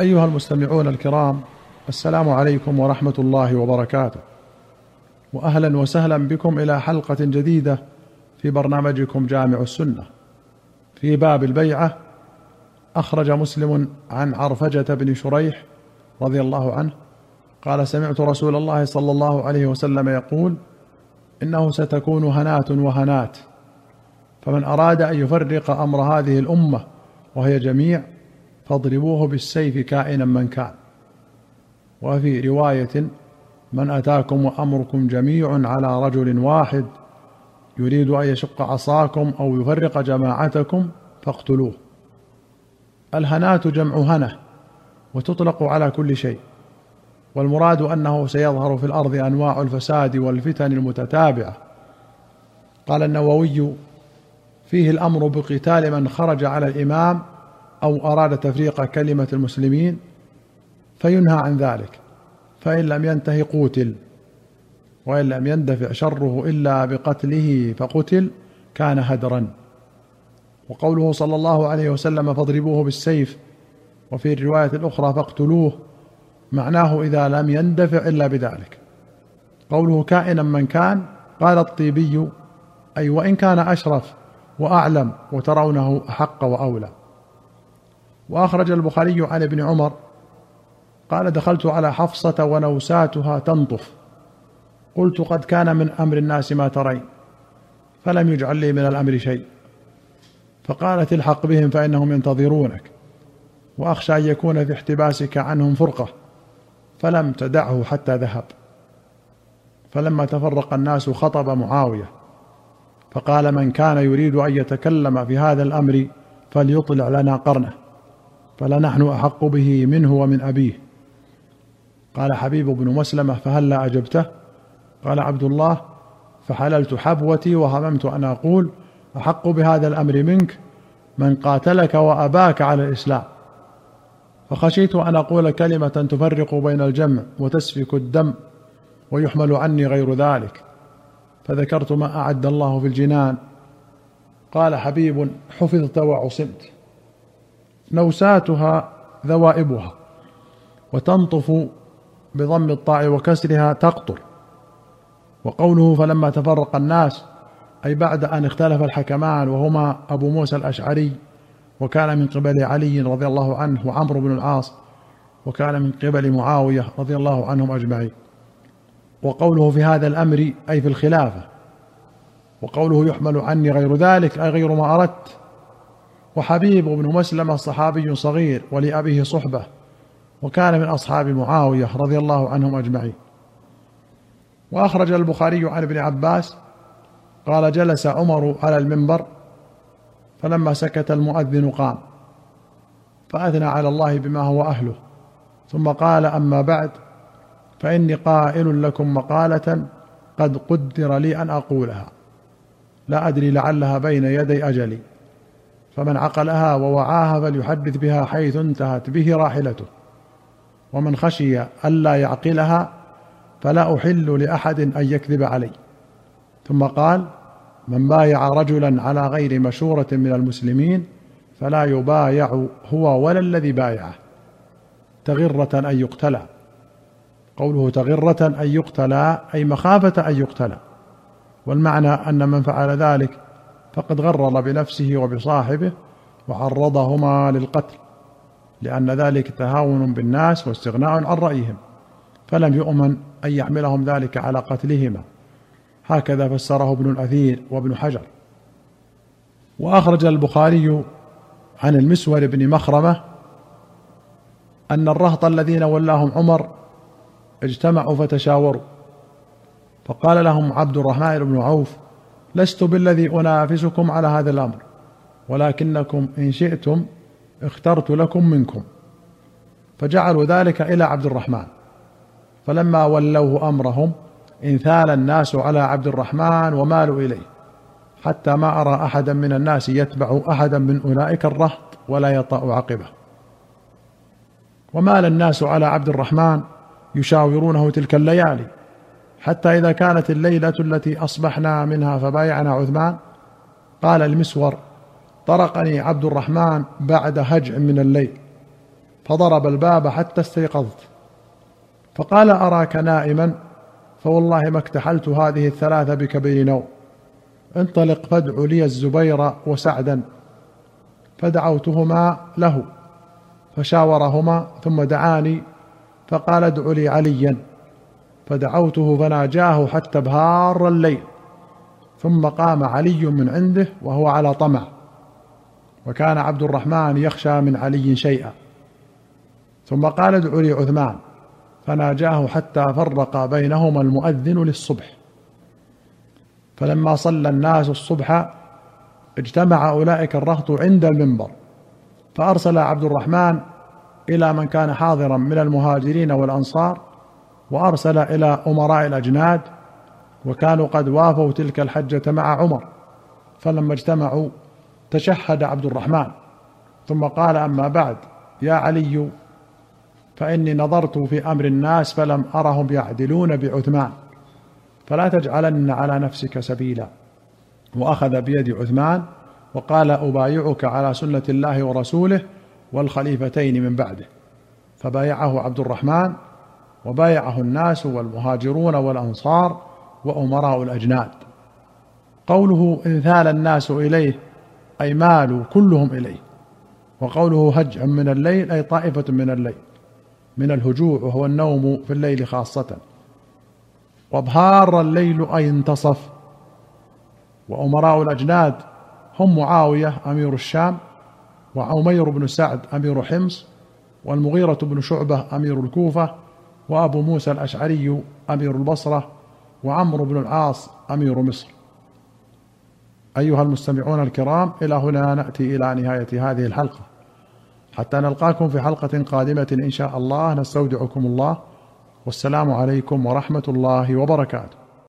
أيها المستمعون الكرام السلام عليكم ورحمة الله وبركاته. وأهلا وسهلا بكم إلى حلقة جديدة في برنامجكم جامع السنة. في باب البيعة أخرج مسلم عن عرفجة بن شريح رضي الله عنه قال سمعت رسول الله صلى الله عليه وسلم يقول إنه ستكون هنات وهنات فمن أراد أن يفرق أمر هذه الأمة وهي جميع فاضربوه بالسيف كائنا من كان. وفي رواية من أتاكم وأمركم جميع على رجل واحد يريد أن يشق عصاكم أو يفرق جماعتكم فاقتلوه. الهنات جمع هنة وتطلق على كل شيء. والمراد أنه سيظهر في الأرض أنواع الفساد والفتن المتتابعة. قال النووي فيه الأمر بقتال من خرج على الإمام أو أراد تفريق كلمة المسلمين فينهى عن ذلك. فإن لم ينته قوتل وإن لم يندفع شره إلا بقتله فقتل كان هدرا. وقوله صلى الله عليه وسلم فاضربوه بالسيف وفي الرواية الأخرى فاقتلوه معناه إذا لم يندفع إلا بذلك. قوله كائنا من كان قال الطيبي أي وإن كان أشرف وأعلم وترونه أحق وأولى. وأخرج البخاري عن ابن عمر قال دخلت على حفصة ونوساتها تنطف. قلت قد كان من أمر الناس ما ترين فلم يجعل لي من الأمر شيء. فقالت الحق بهم فإنهم ينتظرونك وأخشى أن يكون في احتباسك عنهم فرقة فلم تدعه حتى ذهب. فلما تفرق الناس خطب معاوية فقال من كان يريد أن يتكلم في هذا الأمر فليطلع لنا قرنه. فلنحن أحق به منه ومن أبيه. قال حبيب بن مسلمة فهلا أجبته؟ قال عبد الله فحللت حبوتي وهممت أن أقول أحق بهذا الأمر منك من قاتلك وأباك على الإسلام. فخشيت أن أقول كلمة تفرق بين الجمع وتسفك الدم ويحمل عني غير ذلك. فذكرت ما أعد الله في الجنان. قال حبيب حفظت وعصمت. نوساتها ذوائبها وتنطف بضم الطاء وكسرها تقطر. وقوله فلما تفرق الناس أي بعد أن اختلف الحكمان وهما أبو موسى الأشعري وكان من قبل علي رضي الله عنه وعمرو بن العاص وكان من قبل معاوية رضي الله عنهم أجمعين. وقوله في هذا الأمر أي في الخلافة وقوله يحمل عني غير ذلك أي غير ما أردت وحبيب بن مسلمة صحابي صغير ولأبيه صحبة وكان من أصحاب معاوية رضي الله عنهم أجمعين. وأخرج البخاري عن ابن عباس قال جلس عمر على المنبر فلما سكت المؤذن قام فأثنى على الله بما هو أهله. ثم قال أما بعد فإني قائل لكم مقالة قد قدر لي أن أقولها. لا أدري لعلها بين يدي أجلي. فمن عقلها ووعاها فليحدث بها حيث انتهت به راحلته. ومن خشي ألا يعقلها فلا أحل لأحد أن يكذب علي ثم قال من بايع رجلا على غير مشورة من المسلمين فلا يبايع هو ولا الذي بايعه. تغرة أن يقتلى. قوله تغرة أن يقتلى أي مخافة أن يقتلى. والمعنى أن من فعل ذلك فقد غرر بنفسه وبصاحبه وعرضهما للقتل لأن ذلك تهاون بالناس واستغناء عن رأيهم فلم يؤمن أن يحملهم ذلك على قتلهما. هكذا فسره ابن الأثير وابن حجر. وأخرج البخاري عن المسور بن مخرمة أن الرهط الذين ولاهم عمر اجتمعوا فتشاوروا فقال لهم عبد الرحمن بن عوف لست بالذي أنافسكم على هذا الأمر ولكنكم إن شئتم اخترت لكم منكم فجعلوا ذلك إلى عبد الرحمن. فلما ولوه أمرهم إنثال الناس على عبد الرحمن ومالوا إليه حتى ما أرى أحدا من الناس يتبع أحدا من أولئك الرهط ولا يطأ عقبه. ومال الناس على عبد الرحمن يشاورونه تلك الليالي حتى إذا كانت الليلة التي أصبحنا منها فبايعنا عثمان قال المسور طرقني عبد الرحمن بعد هجع من الليل فضرب الباب حتى استيقظت. فقال أراك نائما؟ فوالله ما اكتحلت هذه الثلاثة بكبير نوم. انطلق فادع لي الزبير وسعدا. فدعوتهما له فشاورهما ثم دعاني فقال ادع لي عليا. فدعوته فناجاه حتى بهار الليل. ثم قام علي من عنده وهو على طمع. وكان عبد الرحمن يخشى من علي شيئا. ثم قال ادع لي عثمان. فناجاه حتى فرق بينهما المؤذن للصبح. فلما صلى الناس الصبح اجتمع أولئك الرهط عند المنبر. فأرسل عبد الرحمن إلى من كان حاضرا من المهاجرين والأنصار وأرسل إلى أمراء الأجناد وكانوا قد وافوا تلك الحجة مع عمر فلما اجتمعوا تشهد عبد الرحمن ثم قال أما بعد يا علي فإني نظرت في أمر الناس فلم أرهم يعدلون بعثمان فلا تجعلن على نفسك سبيلا. وأخذ بيد عثمان وقال أبايعك على سنة الله ورسوله والخليفتين من بعده فبايعه عبد الرحمن وبايعه الناس والمهاجرون والأنصار وأمراء الأجناد. قوله ان ثال الناس إليه أي مالوا كلهم إليه. وقوله هجع من الليل أي طائفة من الليل. من الهجوع وهو النوم في الليل خاصة. وابهار الليل أي انتصف. وأمراء الأجناد هم معاوية أمير الشام وعمير بن سعد أمير حمص والمغيرة بن شعبة أمير الكوفة وأبو موسى الأشعري أمير البصرة وعمرو بن العاص أمير مصر. أيها المستمعون الكرام إلى هنا نأتي إلى نهاية هذه الحلقة. حتى نلقاكم في حلقة قادمة إن شاء الله نستودعكم الله. والسلام عليكم ورحمة الله وبركاته.